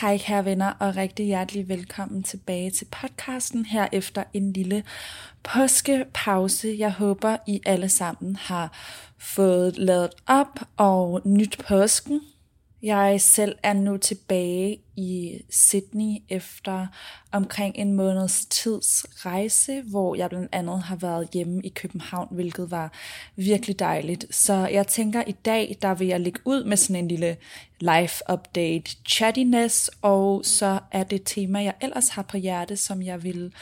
Hej kære venner, og rigtig hjertelig velkommen tilbage til podcasten her efter en lille påskepause. Jeg håber, I alle sammen har fået lavet op og nyt påsken. Jeg selv er nu tilbage i Sydney efter omkring en måneds tids rejse, hvor jeg blandt andet har været hjemme i København, hvilket var virkelig dejligt. Så jeg tænker i dag, der vil jeg ligge ud med sådan en lille life update chattiness, og så er det tema, jeg ellers har på hjerte, som jeg vil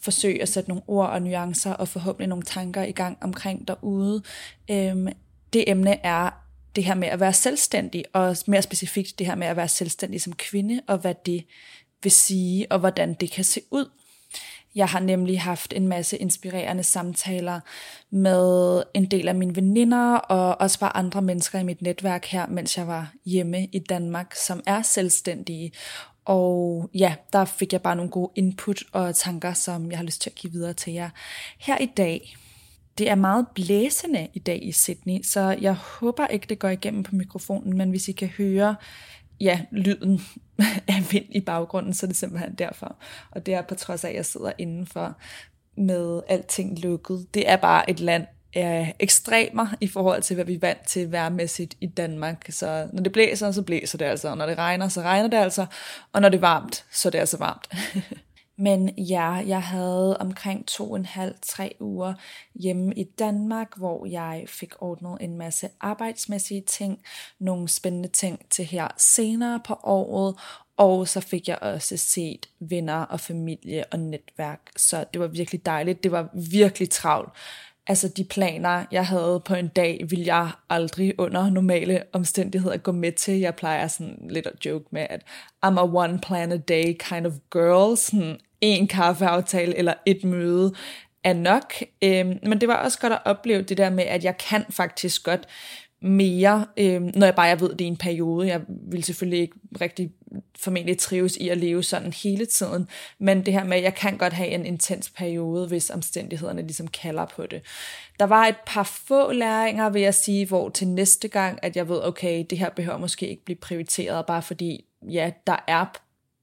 forsøge at sætte nogle ord og nuancer og forhåbentlig nogle tanker i gang omkring derude. Øhm, det emne er det her med at være selvstændig, og mere specifikt det her med at være selvstændig som kvinde, og hvad det vil sige, og hvordan det kan se ud. Jeg har nemlig haft en masse inspirerende samtaler med en del af mine veninder, og også bare andre mennesker i mit netværk her, mens jeg var hjemme i Danmark, som er selvstændige. Og ja, der fik jeg bare nogle gode input og tanker, som jeg har lyst til at give videre til jer. Her i dag, det er meget blæsende i dag i Sydney, så jeg håber ikke, det går igennem på mikrofonen, men hvis I kan høre ja, lyden af vind i baggrunden, så er det simpelthen derfor. Og det er på trods af, at jeg sidder indenfor med alting lukket. Det er bare et land af ekstremer i forhold til, hvad vi er vant til værmæssigt i Danmark. Så når det blæser, så blæser det altså, og når det regner, så regner det altså, og når det er varmt, så er det altså varmt. Men ja, jeg havde omkring to og en halv, tre uger hjemme i Danmark, hvor jeg fik ordnet en masse arbejdsmæssige ting, nogle spændende ting til her senere på året, og så fik jeg også set venner og familie og netværk, så det var virkelig dejligt. Det var virkelig travlt. Altså de planer, jeg havde på en dag, ville jeg aldrig under normale omstændigheder gå med til. Jeg plejer sådan lidt at joke med, at I'm a one plan a day kind of girl. Sådan en kaffeaftale eller et møde er nok. Øhm, men det var også godt at opleve det der med, at jeg kan faktisk godt mere, øhm, når jeg bare jeg ved, det er en periode. Jeg vil selvfølgelig ikke rigtig formentlig trives i at leve sådan hele tiden, men det her med, at jeg kan godt have en intens periode, hvis omstændighederne ligesom kalder på det. Der var et par få læringer, vil jeg sige, hvor til næste gang, at jeg ved, okay, det her behøver måske ikke blive prioriteret, bare fordi, ja, der er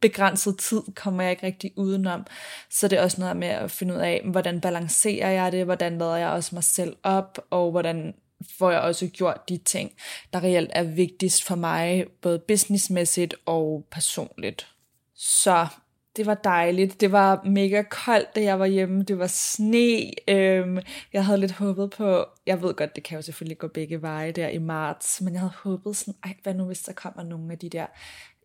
begrænset tid kommer jeg ikke rigtig udenom. Så det er også noget med at finde ud af, hvordan balancerer jeg det, hvordan lader jeg også mig selv op, og hvordan får jeg også gjort de ting, der reelt er vigtigst for mig, både businessmæssigt og personligt. Så det var dejligt. Det var mega koldt, da jeg var hjemme. Det var sne. Øhm, jeg havde lidt håbet på, jeg ved godt, det kan jo selvfølgelig gå begge veje der i marts, men jeg havde håbet sådan, ej, hvad nu hvis der kommer nogle af de der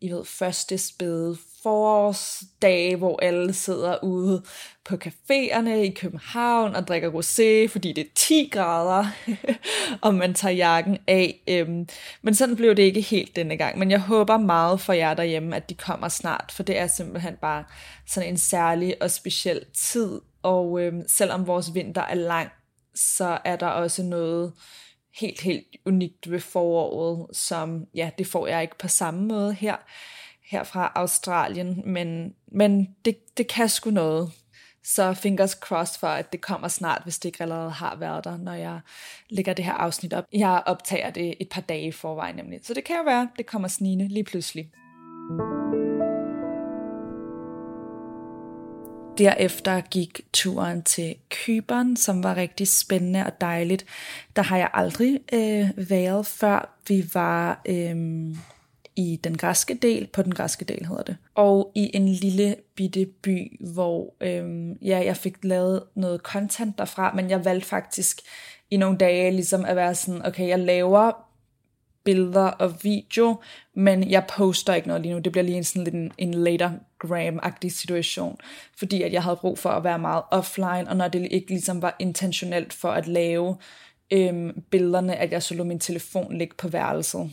i ved, første spæde forårsdage, hvor alle sidder ude på caféerne i København og drikker rosé, fordi det er 10 grader, og man tager jakken af. Øhm, men sådan blev det ikke helt denne gang. Men jeg håber meget for jer derhjemme, at de kommer snart, for det er simpelthen bare sådan en særlig og speciel tid. Og øhm, selvom vores vinter er lang, så er der også noget helt, helt unikt ved foråret, som, ja, det får jeg ikke på samme måde her, her fra Australien, men, men det, det kan sgu noget. Så fingers crossed for, at det kommer snart, hvis det ikke allerede har været der, når jeg lægger det her afsnit op. Jeg optager det et par dage i forvejen nemlig. Så det kan jo være, det kommer snigende lige pludselig. Derefter gik turen til Kyberen, som var rigtig spændende og dejligt. Der har jeg aldrig øh, været før. Vi var øh, i den græske del, på den græske del hedder det, og i en lille bitte by, hvor øh, ja, jeg fik lavet noget content derfra, men jeg valgte faktisk i nogle dage ligesom at være sådan, okay, jeg laver billeder og video, men jeg poster ikke noget lige nu. Det bliver lige en sådan lidt en, en later Instagram-agtig situation, fordi at jeg havde brug for at være meget offline, og når det ikke ligesom var intentionelt for at lave øhm, billederne, at jeg så lå min telefon ligge på værelset.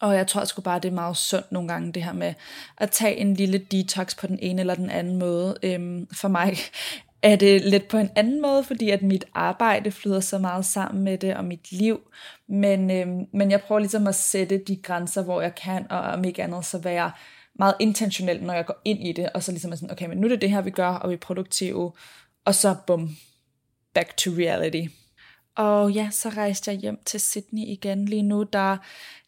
Og jeg tror sgu bare, det er meget sundt nogle gange, det her med at tage en lille detox på den ene eller den anden måde. Øhm, for mig er det lidt på en anden måde, fordi at mit arbejde flyder så meget sammen med det, og mit liv. Men, øhm, men jeg prøver ligesom at sætte de grænser, hvor jeg kan, og om ikke andet, så være meget intentionel, når jeg går ind i det, og så ligesom er sådan, okay, men nu er det det her, vi gør, og vi er produktive, og så bum, back to reality. Og ja, så rejste jeg hjem til Sydney igen. Lige nu, der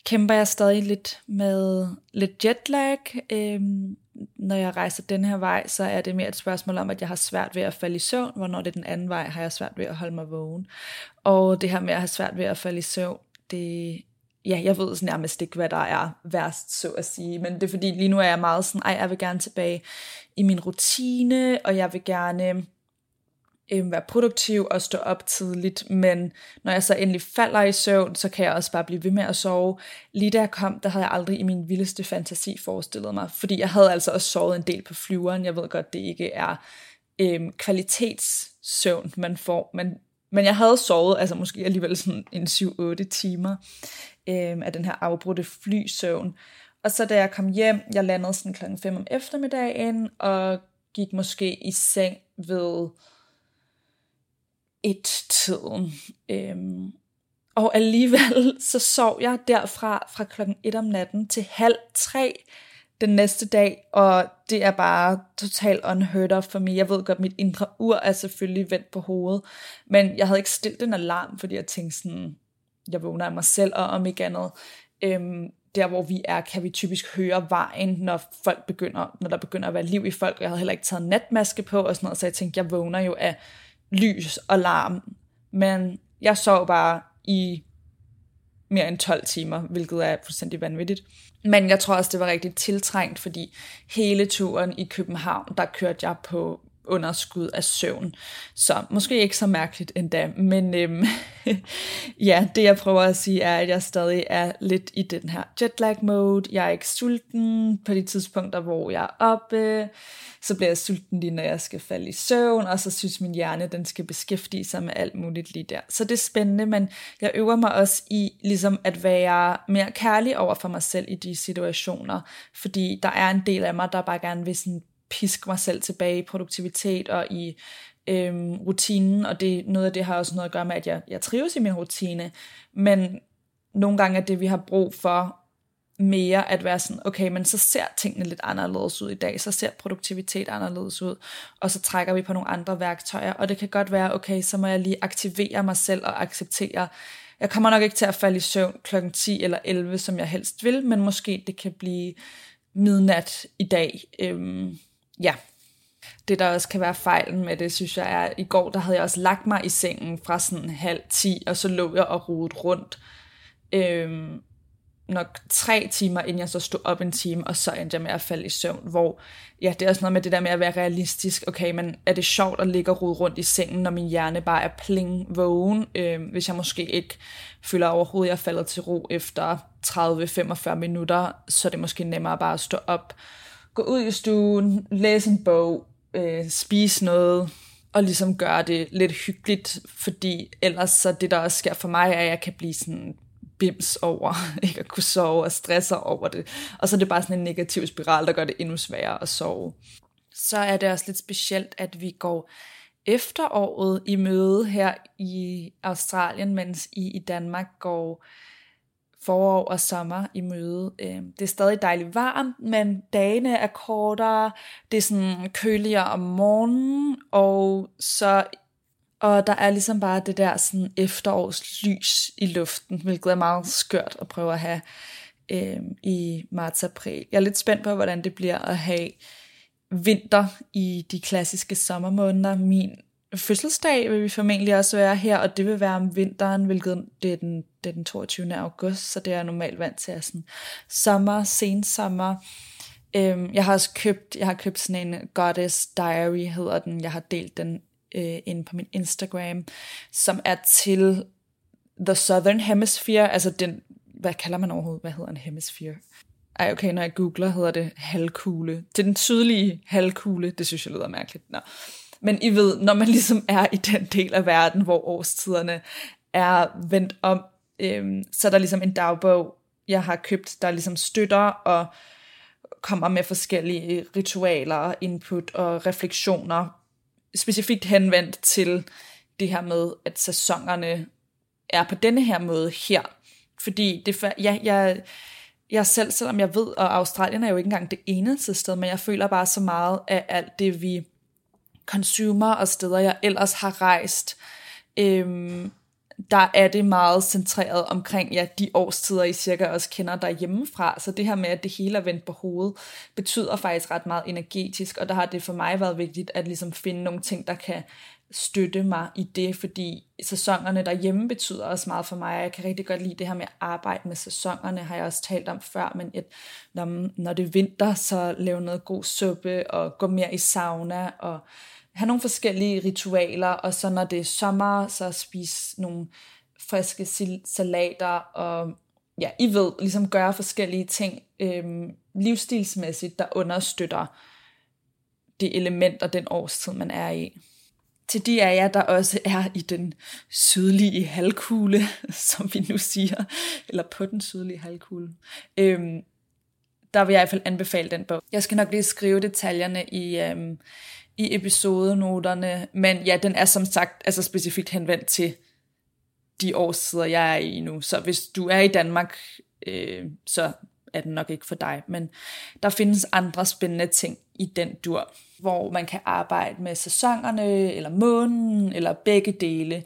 kæmper jeg stadig lidt med lidt jetlag. Øhm, når jeg rejser den her vej, så er det mere et spørgsmål om, at jeg har svært ved at falde i søvn, hvornår det er den anden vej, har jeg svært ved at holde mig vågen. Og det her med at have svært ved at falde i søvn, det, ja, jeg ved nærmest ikke, hvad der er værst, så at sige, men det er fordi, lige nu er jeg meget sådan, ej, jeg vil gerne tilbage i min rutine, og jeg vil gerne øh, være produktiv og stå op tidligt, men når jeg så endelig falder i søvn, så kan jeg også bare blive ved med at sove. Lige da jeg kom, der havde jeg aldrig i min vildeste fantasi forestillet mig, fordi jeg havde altså også sovet en del på flyveren. Jeg ved godt, det ikke er øh, kvalitetssøvn, man får, men, men jeg havde sovet, altså måske alligevel sådan en 7-8 timer øh, af den her afbrudte flysøvn. Og så da jeg kom hjem, jeg landede sådan klokken 5 om eftermiddagen, og gik måske i seng ved et-tiden. Øhm, og alligevel så sov jeg derfra fra klokken 1 om natten til halv tre den næste dag, og det er bare totalt unheard of for mig. Jeg ved godt, mit indre ur er selvfølgelig vendt på hovedet, men jeg havde ikke stillet en alarm, fordi jeg tænkte sådan, jeg vågner af mig selv, og om ikke andet, øhm, der hvor vi er, kan vi typisk høre vejen, når folk begynder, når der begynder at være liv i folk. Jeg havde heller ikke taget natmaske på og sådan noget, så jeg tænkte, jeg vågner jo af lys og larm. Men jeg sov bare i mere end 12 timer, hvilket er fuldstændig vanvittigt. Men jeg tror også, det var rigtig tiltrængt, fordi hele turen i København, der kørte jeg på underskud af søvn. Så måske ikke så mærkeligt endda, men øhm, ja, det jeg prøver at sige er, at jeg stadig er lidt i den her jetlag mode. Jeg er ikke sulten på de tidspunkter, hvor jeg er oppe. Så bliver jeg sulten lige, når jeg skal falde i søvn, og så synes min hjerne, den skal beskæftige sig med alt muligt lige der. Så det er spændende, men jeg øver mig også i ligesom at være mere kærlig over for mig selv i de situationer, fordi der er en del af mig, der bare gerne vil sådan piske mig selv tilbage i produktivitet og i øhm, rutinen, og det, noget af det har også noget at gøre med, at jeg, jeg trives i min rutine, men nogle gange er det, vi har brug for mere at være sådan, okay, men så ser tingene lidt anderledes ud i dag, så ser produktivitet anderledes ud, og så trækker vi på nogle andre værktøjer, og det kan godt være, okay, så må jeg lige aktivere mig selv og acceptere, jeg kommer nok ikke til at falde i søvn klokken 10 eller 11, som jeg helst vil, men måske det kan blive midnat i dag. Øhm, ja, det der også kan være fejlen med det, synes jeg er, at i går der havde jeg også lagt mig i sengen fra sådan halv 10, og så lå jeg og rodet rundt. Øhm, nok tre timer, inden jeg så stod op en time, og så endte jeg med at falde i søvn, hvor, ja, det er også noget med det der med at være realistisk, okay, men er det sjovt at ligge og rode rundt i sengen, når min hjerne bare er pling vågen, øh, hvis jeg måske ikke føler overhovedet, at jeg falder til ro efter 30-45 minutter, så er det måske nemmere bare at stå op, gå ud i stuen, læse en bog, øh, spise noget, og ligesom gøre det lidt hyggeligt, fordi ellers så det, der også sker for mig, er, at jeg kan blive sådan bims over ikke at kunne sove og stresser over det. Og så er det bare sådan en negativ spiral, der gør det endnu sværere at sove. Så er det også lidt specielt, at vi går efteråret i møde her i Australien, mens I i Danmark går forår og sommer i møde. Øhm, det er stadig dejligt varmt, men dagene er kortere, det er sådan køligere om morgenen, og så og der er ligesom bare det der sådan efterårslys i luften, hvilket er meget skørt at prøve at have øh, i marts-april. Jeg er lidt spændt på, hvordan det bliver at have vinter i de klassiske sommermåneder. Min fødselsdag vil vi formentlig også være her, og det vil være om vinteren, hvilket det er den, det er den 22. august, så det er normalt vant til at sådan sommer, sensommer. Øhm, jeg har også købt, jeg har købt sådan en Goddess Diary, hedder den. Jeg har delt den øh, inde på min Instagram, som er til The Southern Hemisphere, altså den, hvad kalder man overhovedet, hvad hedder en hemisphere? Ej, okay, når jeg googler, hedder det halvkugle. Til den sydlige halvkugle, det synes jeg lyder mærkeligt. Nå. Men I ved, når man ligesom er i den del af verden, hvor årstiderne er vendt om, øhm, så er der ligesom en dagbog, jeg har købt, der ligesom støtter og kommer med forskellige ritualer, input og refleksioner, specifikt henvendt til det her med, at sæsonerne er på denne her måde her. Fordi det, ja, jeg, jeg selv, selvom jeg ved, og Australien er jo ikke engang det eneste sted, men jeg føler bare så meget af alt det, vi consumer og steder, jeg ellers har rejst, øhm, der er det meget centreret omkring ja, de årstider, I cirka også kender derhjemmefra. Så det her med, at det hele er vendt på hovedet, betyder faktisk ret meget energetisk, og der har det for mig været vigtigt at ligesom finde nogle ting, der kan støtte mig i det, fordi sæsonerne derhjemme betyder også meget for mig. Jeg kan rigtig godt lide det her med at arbejde med sæsonerne, har jeg også talt om før, men et, når, når det er vinter, så lave noget god suppe og gå mere i sauna og have nogle forskellige ritualer, og så når det er sommer, så spise nogle friske salater, og ja, I ved, ligesom gøre forskellige ting øhm, livsstilsmæssigt, der understøtter det element og den årstid, man er i. Til de af jer, der også er i den sydlige halvkugle, som vi nu siger, eller på den sydlige halvkugle, øhm, der vil jeg i hvert fald anbefale den bog. Jeg skal nok lige skrive detaljerne i, øhm, i episodenoterne, men ja, den er som sagt altså specifikt henvendt til de årstider, jeg er i nu. Så hvis du er i Danmark, øh, så er den nok ikke for dig. Men der findes andre spændende ting i den dur, hvor man kan arbejde med sæsonerne, eller månen, eller begge dele.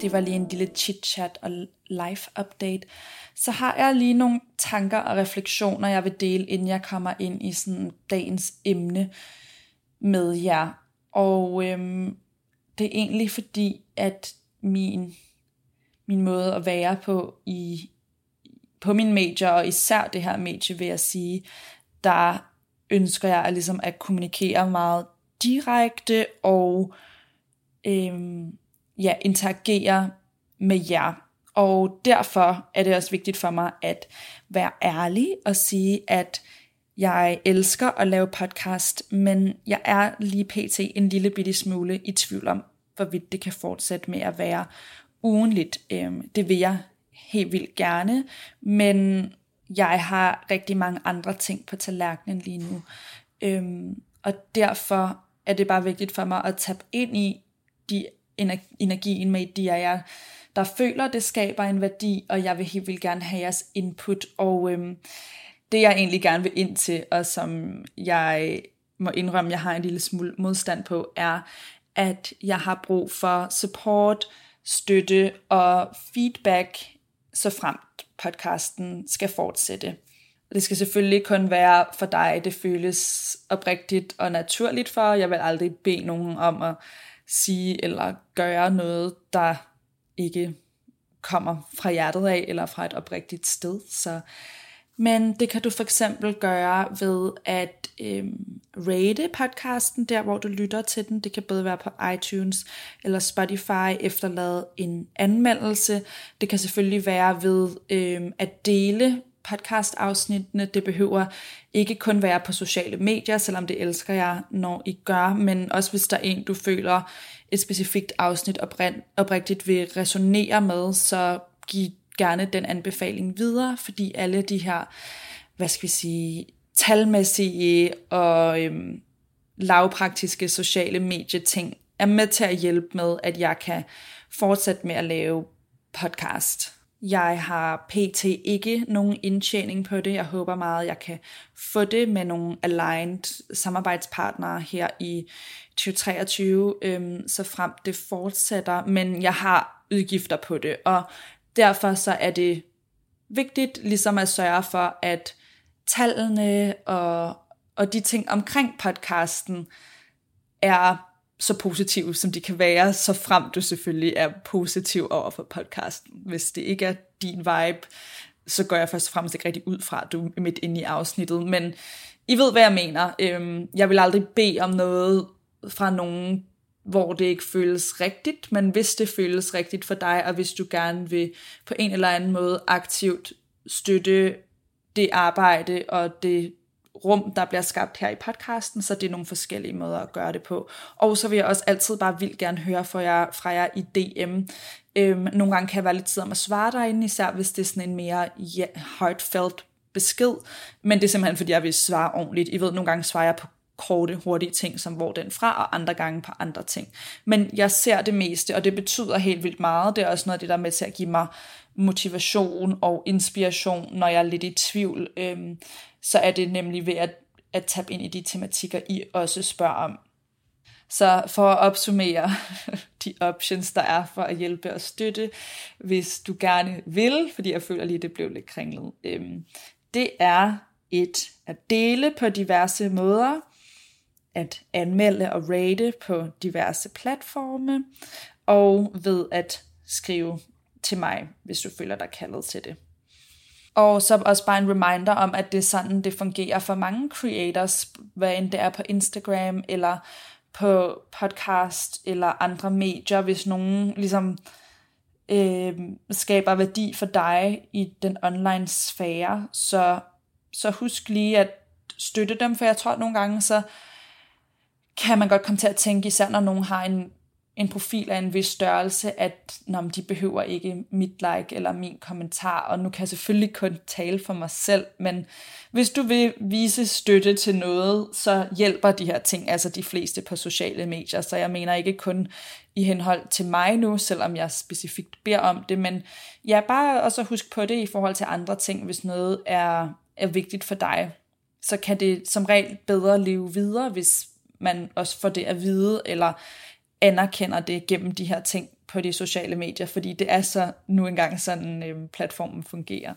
Det var lige en lille chit-chat og life update. Så har jeg lige nogle tanker og refleksioner, jeg vil dele, inden jeg kommer ind i sådan dagens emne med jer. Og øhm, det er egentlig fordi, at min, min måde at være på i på min major, og især det her medie, vil jeg sige, der ønsker jeg at, ligesom at kommunikere meget direkte og øhm, ja, interagere med jer. Og derfor er det også vigtigt for mig at være ærlig og sige, at jeg elsker at lave podcast, men jeg er lige pt. en lille bitte smule i tvivl om, hvorvidt det kan fortsætte med at være ugenligt. Øhm, det vil jeg helt vildt gerne, men jeg har rigtig mange andre ting på tallerkenen lige nu. Øhm, og derfor er det bare vigtigt for mig at tabe ind i de energien med de af jer, der føler, det skaber en værdi, og jeg vil helt vildt gerne have jeres input. Og øhm, det jeg egentlig gerne vil ind til, og som jeg må indrømme, jeg har en lille smule modstand på, er, at jeg har brug for support, støtte og feedback, så fremt podcasten skal fortsætte. Det skal selvfølgelig kun være for dig, det føles oprigtigt og naturligt for. Jeg vil aldrig bede nogen om at sige eller gøre noget, der ikke kommer fra hjertet af eller fra et oprigtigt sted. Så, men det kan du for eksempel gøre ved at øhm, rate podcasten der, hvor du lytter til den. Det kan både være på iTunes eller Spotify, efterlade en anmeldelse. Det kan selvfølgelig være ved øhm, at dele podcast-afsnittene. Det behøver ikke kun være på sociale medier, selvom det elsker jeg, når I gør, men også hvis der er en, du føler et specifikt afsnit oprigtigt vil resonere med, så giv gerne den anbefaling videre, fordi alle de her, hvad skal vi sige, talmæssige og øhm, lavpraktiske sociale medieting er med til at hjælpe med, at jeg kan fortsætte med at lave podcast. Jeg har pt. ikke nogen indtjening på det. Jeg håber meget, at jeg kan få det med nogle aligned samarbejdspartnere her i 2023, øhm, så frem det fortsætter. Men jeg har udgifter på det, og derfor så er det vigtigt ligesom at sørge for, at tallene og, og de ting omkring podcasten er så positive, som de kan være, så frem du selvfølgelig er positiv over for podcasten. Hvis det ikke er din vibe, så går jeg først og fremmest ikke rigtig ud fra, at du er midt inde i afsnittet. Men I ved, hvad jeg mener. Øhm, jeg vil aldrig bede om noget fra nogen, hvor det ikke føles rigtigt, men hvis det føles rigtigt for dig, og hvis du gerne vil på en eller anden måde aktivt støtte det arbejde og det rum, der bliver skabt her i podcasten, så det er nogle forskellige måder at gøre det på. Og så vil jeg også altid bare vildt gerne høre fra jer, fra jer i DM. Øhm, nogle gange kan jeg være lidt tid om at svare derinde, især hvis det er sådan en mere heartfelt besked, men det er simpelthen fordi, jeg vil svare ordentligt. I ved, nogle gange svarer jeg på korte, hurtige ting, som hvor den fra, og andre gange på andre ting. Men jeg ser det meste, og det betyder helt vildt meget. Det er også noget af det, der er med til at give mig motivation og inspiration, når jeg er lidt i tvivl. Øhm, så er det nemlig ved at, at tabe ind i de tematikker, I også spørger om. Så for at opsummere de options, der er for at hjælpe og støtte, hvis du gerne vil, fordi jeg føler lige, det blev lidt kringlet, øhm, det er et at dele på diverse måder, at anmelde og rate på diverse platforme, og ved at skrive til mig, hvis du føler dig kaldet til det. Og så også bare en reminder om, at det er sådan, det fungerer for mange creators, hvad end det er på Instagram, eller på podcast, eller andre medier, hvis nogen ligesom øh, skaber værdi for dig i den online sfære, så, så husk lige at støtte dem, for jeg tror at nogle gange, så kan man godt komme til at tænke, især når nogen har en, en profil af en vis størrelse, at når de behøver ikke mit like eller min kommentar, og nu kan jeg selvfølgelig kun tale for mig selv, men hvis du vil vise støtte til noget, så hjælper de her ting, altså de fleste på sociale medier, så jeg mener ikke kun i henhold til mig nu, selvom jeg specifikt beder om det, men ja, bare også husk på det i forhold til andre ting, hvis noget er, er vigtigt for dig, så kan det som regel bedre leve videre, hvis man også får det at vide, eller anerkender det gennem de her ting på de sociale medier, fordi det er så nu engang sådan øh, platformen fungerer.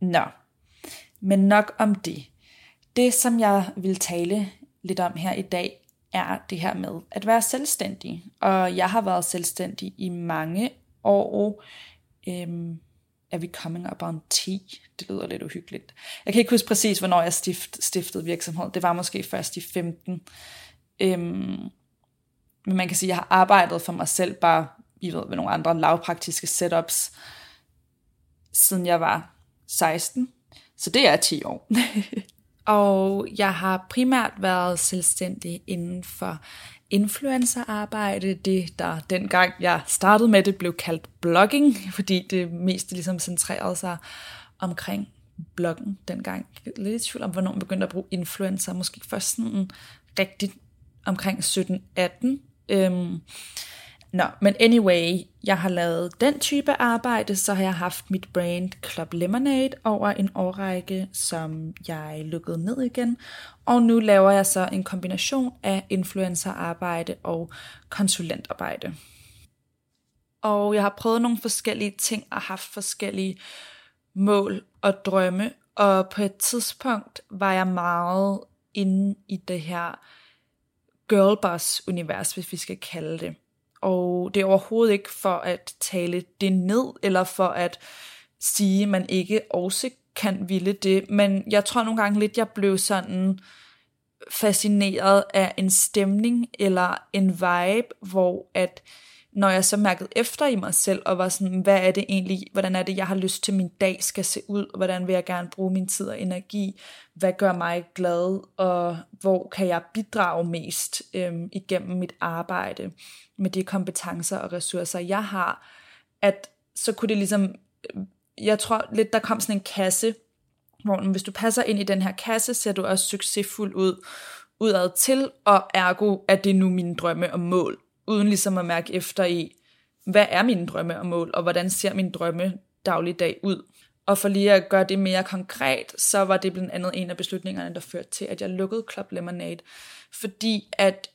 Nå, men nok om det. Det, som jeg vil tale lidt om her i dag, er det her med at være selvstændig. Og jeg har været selvstændig i mange år. Øhm, er vi coming up on 10? Det lyder lidt uhyggeligt. Jeg kan ikke huske præcis, hvornår jeg stift, stiftede virksomhed. Det var måske først i 15. Øhm, men man kan sige, at jeg har arbejdet for mig selv bare, I ved, med nogle andre lavpraktiske setups, siden jeg var 16. Så det er 10 år. og jeg har primært været selvstændig inden for influencerarbejde, det der dengang jeg startede med det blev kaldt blogging, fordi det mest ligesom centrerede sig omkring bloggen dengang. Lidt i tvivl om, hvornår man begyndte at bruge influencer, måske først sådan rigtigt omkring 17-18. Øhm, Nå, men anyway, jeg har lavet den type arbejde, så har jeg haft mit brand Club Lemonade over en årrække, som jeg lukkede ned igen. Og nu laver jeg så en kombination af influencerarbejde og konsulentarbejde. Og jeg har prøvet nogle forskellige ting og haft forskellige mål og drømme. Og på et tidspunkt var jeg meget inde i det her girlboss-univers, hvis vi skal kalde det og det er overhovedet ikke for at tale det ned, eller for at sige, at man ikke også kan ville det, men jeg tror nogle gange lidt, jeg blev sådan fascineret af en stemning eller en vibe, hvor at når jeg så mærkede efter i mig selv, og var sådan, hvad er det egentlig, hvordan er det, jeg har lyst til, min dag skal se ud, hvordan vil jeg gerne bruge min tid og energi, hvad gør mig glad, og hvor kan jeg bidrage mest øhm, igennem mit arbejde med de kompetencer og ressourcer, jeg har, at så kunne det ligesom, øh, jeg tror lidt, der kom sådan en kasse, hvor hvis du passer ind i den her kasse, ser du også succesfuld ud udad til, og ergo er det nu mine drømme og mål, uden ligesom at mærke efter i, hvad er mine drømme og mål, og hvordan ser min drømme dagligdag ud. Og for lige at gøre det mere konkret, så var det blandt andet en af beslutningerne, der førte til, at jeg lukkede Club Lemonade. Fordi at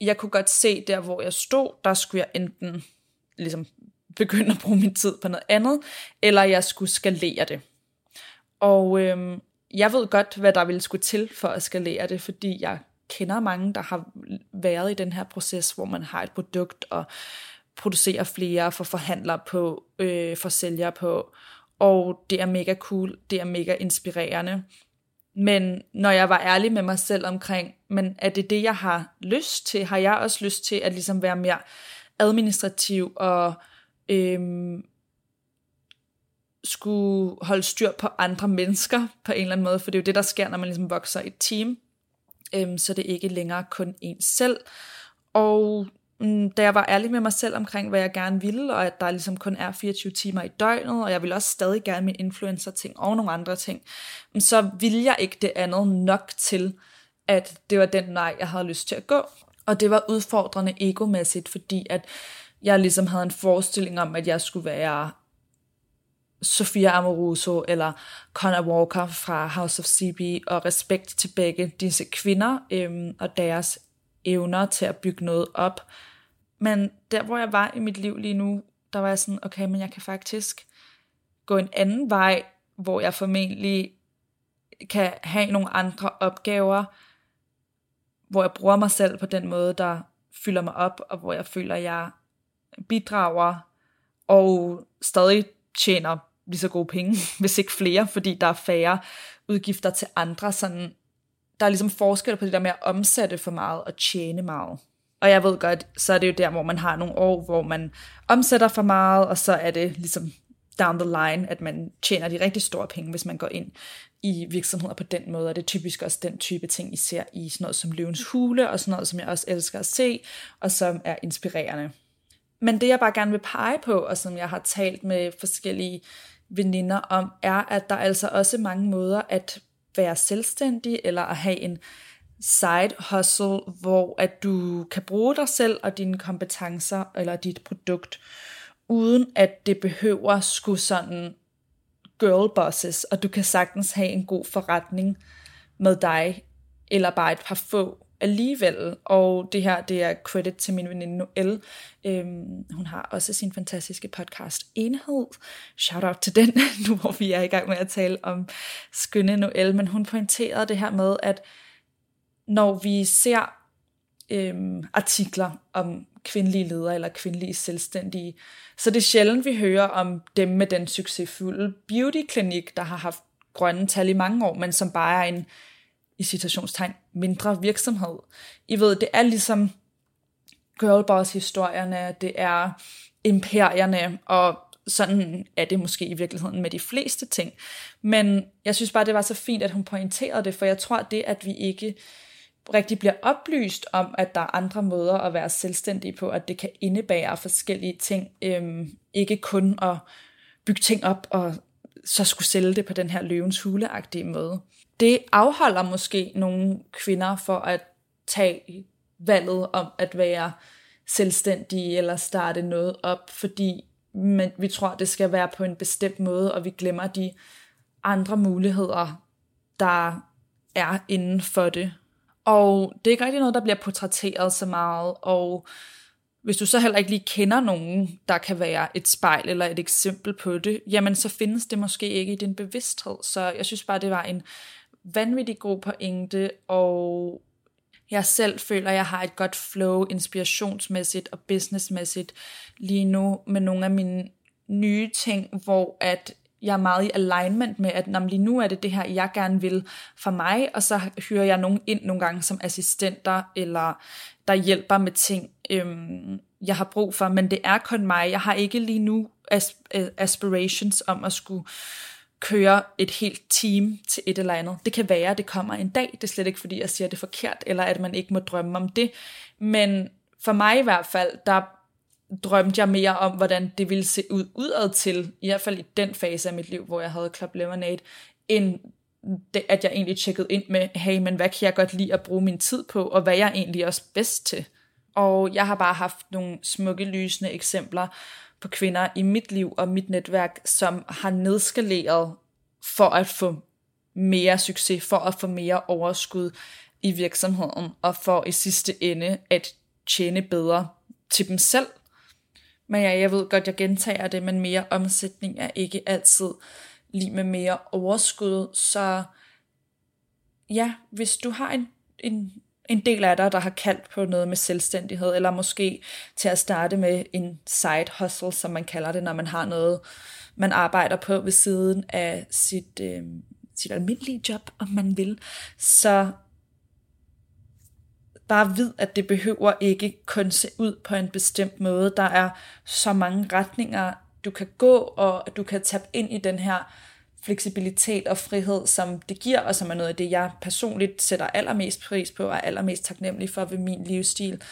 jeg kunne godt se der, hvor jeg stod, der skulle jeg enten ligesom begynde at bruge min tid på noget andet, eller jeg skulle skalere det. Og øhm, jeg ved godt, hvad der ville skulle til for at skalere det, fordi jeg kender mange, der har været i den her proces, hvor man har et produkt og producerer flere, for forhandlere på, øh, for sælgere på, og det er mega cool, det er mega inspirerende. Men når jeg var ærlig med mig selv omkring, men er det det, jeg har lyst til? Har jeg også lyst til at ligesom være mere administrativ og øhm, skulle holde styr på andre mennesker på en eller anden måde, for det er jo det, der sker, når man ligesom vokser i et team, øhm, så det er ikke længere kun en selv. Og mm, da jeg var ærlig med mig selv omkring, hvad jeg gerne ville, og at der ligesom kun er 24 timer i døgnet, og jeg vil også stadig gerne min influencer-ting og nogle andre ting, mm, så ville jeg ikke det andet nok til, at det var den vej, jeg havde lyst til at gå. Og det var udfordrende egomæssigt, fordi at jeg ligesom havde en forestilling om, at jeg skulle være Sofia Amoruso eller Connor Walker fra House of CB, og respekt til begge disse kvinder øhm, og deres evner til at bygge noget op. Men der, hvor jeg var i mit liv lige nu, der var jeg sådan, okay, men jeg kan faktisk gå en anden vej, hvor jeg formentlig kan have nogle andre opgaver, hvor jeg bruger mig selv på den måde, der fylder mig op, og hvor jeg føler, at jeg bidrager og stadig tjener lige så gode penge, hvis ikke flere, fordi der er færre udgifter til andre. Sådan, der er ligesom forskel på det der med at omsætte for meget og tjene meget. Og jeg ved godt, så er det jo der, hvor man har nogle år, hvor man omsætter for meget, og så er det ligesom down the line, at man tjener de rigtig store penge, hvis man går ind i virksomheder på den måde, og det er typisk også den type ting, I ser i sådan noget som Løvens Hule, og sådan noget, som jeg også elsker at se, og som er inspirerende. Men det jeg bare gerne vil pege på, og som jeg har talt med forskellige veninder om, er, at der er altså også mange måder at være selvstændig, eller at have en side hustle, hvor at du kan bruge dig selv og dine kompetencer, eller dit produkt, uden at det behøver skulle sådan girlbosses, og du kan sagtens have en god forretning med dig, eller bare et par få alligevel. Og det her, det er credit til min veninde Noelle. Øhm, hun har også sin fantastiske podcast Enhed. Shout out til den, nu hvor vi er i gang med at tale om skønne Noelle. Men hun pointerede det her med, at når vi ser øhm, artikler om kvindelige ledere eller kvindelige selvstændige, så det er sjældent, vi hører om dem med den succesfulde beautyklinik, der har haft grønne tal i mange år, men som bare er en i citationstegn, mindre virksomhed. I ved, det er ligesom girlboss-historierne, det er imperierne, og sådan er det måske i virkeligheden med de fleste ting. Men jeg synes bare, det var så fint, at hun pointerede det, for jeg tror, det, at vi ikke rigtig bliver oplyst om, at der er andre måder at være selvstændige på, at det kan indebære forskellige ting, øhm, ikke kun at bygge ting op og så skulle sælge det på den her løvens huleagtige måde det afholder måske nogle kvinder for at tage valget om at være selvstændige eller starte noget op, fordi men vi tror, det skal være på en bestemt måde, og vi glemmer de andre muligheder, der er inden for det. Og det er ikke rigtig noget, der bliver portrætteret så meget, og hvis du så heller ikke lige kender nogen, der kan være et spejl eller et eksempel på det, jamen så findes det måske ikke i din bevidsthed. Så jeg synes bare, det var en vanvittig god pointe, og jeg selv føler, at jeg har et godt flow inspirationsmæssigt og businessmæssigt lige nu med nogle af mine nye ting, hvor at jeg er meget i alignment med, at lige nu er det det her, jeg gerne vil for mig, og så hyrer jeg nogen ind nogle gange som assistenter, eller der hjælper med ting, øhm, jeg har brug for, men det er kun mig. Jeg har ikke lige nu øh, aspirations om at skulle køre et helt team til et eller andet. Det kan være, at det kommer en dag. Det er slet ikke, fordi jeg siger det forkert, eller at man ikke må drømme om det. Men for mig i hvert fald, der drømte jeg mere om, hvordan det ville se ud udad til, i hvert fald i den fase af mit liv, hvor jeg havde Club Lemonade, end det, at jeg egentlig tjekkede ind med, hey, men hvad kan jeg godt lide at bruge min tid på, og hvad jeg egentlig også bedst til. Og jeg har bare haft nogle smukke, lysende eksempler på kvinder i mit liv og mit netværk, som har nedskaleret for at få mere succes, for at få mere overskud i virksomheden, og for i sidste ende at tjene bedre til dem selv. Men ja, jeg ved godt, jeg gentager det, men mere omsætning er ikke altid lige med mere overskud. Så ja, hvis du har en, en en del af dig, der har kaldt på noget med selvstændighed, eller måske til at starte med en side hustle, som man kalder det, når man har noget, man arbejder på ved siden af sit, øh, sit almindelige job, om man vil, så bare vid, at det behøver ikke kun se ud på en bestemt måde. Der er så mange retninger du kan gå, og du kan tabe ind i den her fleksibilitet og frihed, som det giver, og som er noget af det, jeg personligt sætter allermest pris på, og er allermest taknemmelig for ved min livsstil.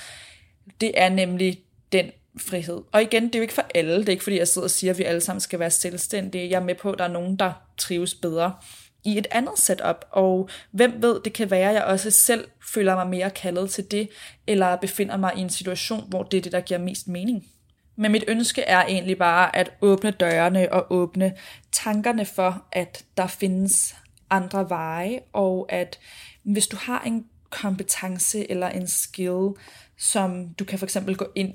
Det er nemlig den frihed. Og igen, det er jo ikke for alle. Det er ikke fordi, jeg sidder og siger, at vi alle sammen skal være selvstændige. Jeg er med på, at der er nogen, der trives bedre i et andet setup, og hvem ved, det kan være, at jeg også selv føler mig mere kaldet til det, eller befinder mig i en situation, hvor det er det, der giver mest mening. Men mit ønske er egentlig bare at åbne dørene og åbne tankerne for, at der findes andre veje, og at hvis du har en kompetence eller en skill, som du kan for eksempel gå ind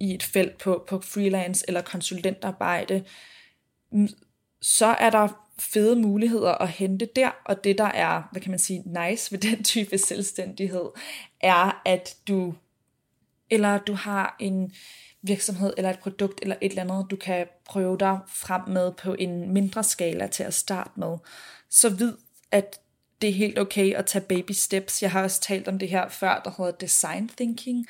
i et felt på, på freelance eller konsulentarbejde, mm, så er der fede muligheder at hente der, og det der er, hvad kan man sige, nice ved den type selvstændighed, er at du, eller du har en virksomhed eller et produkt eller et eller andet, du kan prøve dig frem med på en mindre skala til at starte med, så vid, at det er helt okay at tage baby steps. Jeg har også talt om det her før, der hedder design thinking.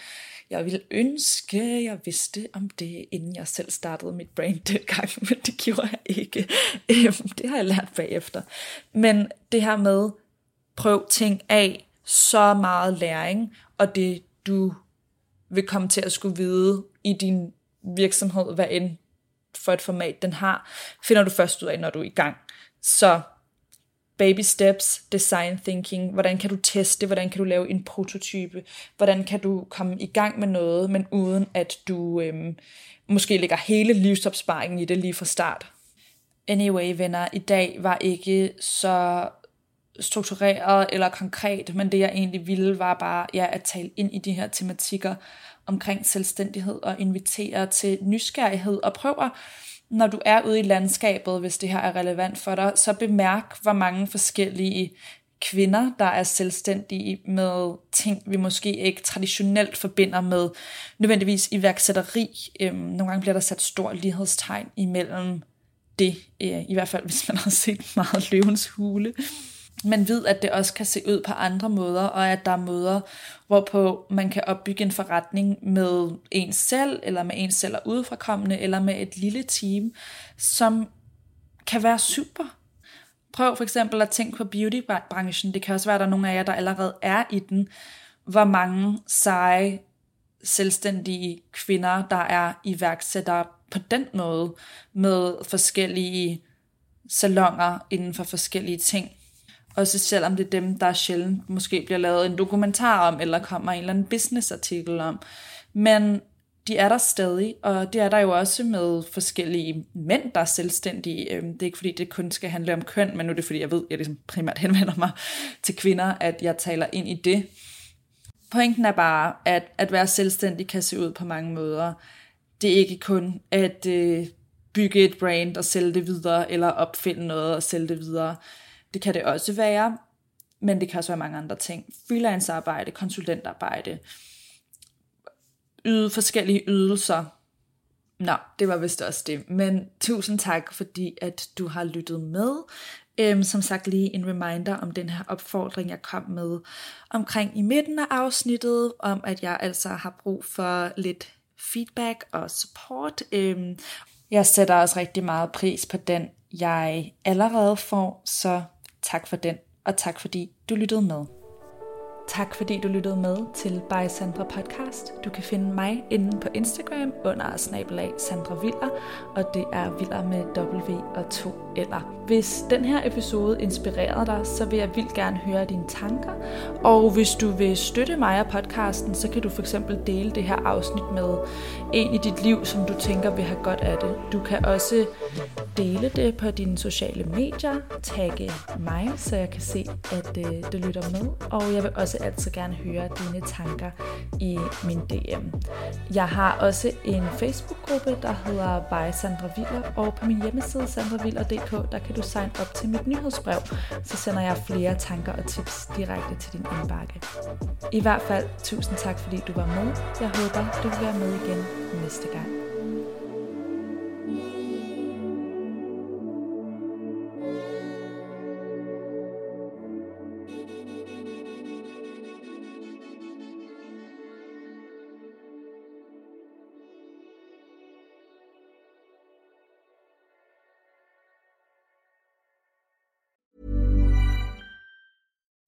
Jeg ville ønske, jeg vidste om det, inden jeg selv startede mit brain gang, men det gjorde jeg ikke. Øhm, det har jeg lært bagefter. Men det her med, prøv ting af, så meget læring, og det du vil komme til at skulle vide i din virksomhed, hvad end for et format den har, finder du først ud af, når du er i gang. Så baby steps, design thinking, hvordan kan du teste, hvordan kan du lave en prototype, hvordan kan du komme i gang med noget, men uden at du øhm, måske lægger hele livsopsparingen i det lige fra start. Anyway, venner, i dag var ikke så struktureret eller konkret, men det jeg egentlig ville var bare ja, at tale ind i de her tematikker omkring selvstændighed og invitere til nysgerrighed og prøve når du er ude i landskabet, hvis det her er relevant for dig, så bemærk, hvor mange forskellige kvinder, der er selvstændige med ting, vi måske ikke traditionelt forbinder med nødvendigvis iværksætteri. Øhm, nogle gange bliver der sat stor lighedstegn imellem det, øh, i hvert fald hvis man har set meget løvens hule men ved, at det også kan se ud på andre måder, og at der er måder, hvorpå man kan opbygge en forretning med en selv, eller med en selv og udefrakommende, eller med et lille team, som kan være super. Prøv for eksempel at tænke på beautybranchen. Det kan også være, at der er nogle af jer, der allerede er i den. Hvor mange seje, selvstændige kvinder, der er iværksættere på den måde, med forskellige salonger inden for forskellige ting. Også selvom det er dem, der sjældent måske bliver lavet en dokumentar om, eller kommer en eller anden businessartikel om. Men de er der stadig, og det er der jo også med forskellige mænd, der er selvstændige. Øhm, det er ikke fordi, det kun skal handle om køn, men nu er det fordi, jeg ved, at jeg ligesom primært henvender mig til kvinder, at jeg taler ind i det. Pointen er bare, at at være selvstændig kan se ud på mange måder. Det er ikke kun at øh, bygge et brand og sælge det videre, eller opfinde noget og sælge det videre. Det kan det også være, men det kan også være mange andre ting. Freelancearbejde, konsulentarbejde, yde forskellige ydelser. Nå, det var vist også det. Men tusind tak, fordi at du har lyttet med. Øhm, som sagt lige en reminder om den her opfordring, jeg kom med omkring i midten af afsnittet, om at jeg altså har brug for lidt feedback og support. Øhm, jeg sætter også rigtig meget pris på den, jeg allerede får, så Tak for den, og tak fordi du lyttede med. Tak fordi du lyttede med til By Sandra Podcast. Du kan finde mig inde på Instagram under snabelag Sandra Viller, og det er Viller med W og to eller. Hvis den her episode inspirerede dig, så vil jeg vildt gerne høre dine tanker. Og hvis du vil støtte mig og podcasten, så kan du for eksempel dele det her afsnit med en i dit liv, som du tænker vil have godt af det. Du kan også dele det på dine sociale medier, tagge mig, så jeg kan se, at øh, lytter med. Og jeg vil også altid gerne høre dine tanker i min DM. Jeg har også en Facebook-gruppe, der hedder By Sandra Viller, og på min hjemmeside sandraviller.dk, der kan du signe op til mit nyhedsbrev, så sender jeg flere tanker og tips direkte til din indbakke. I hvert fald, tusind tak fordi du var med. Jeg håber, du vil være med igen næste gang.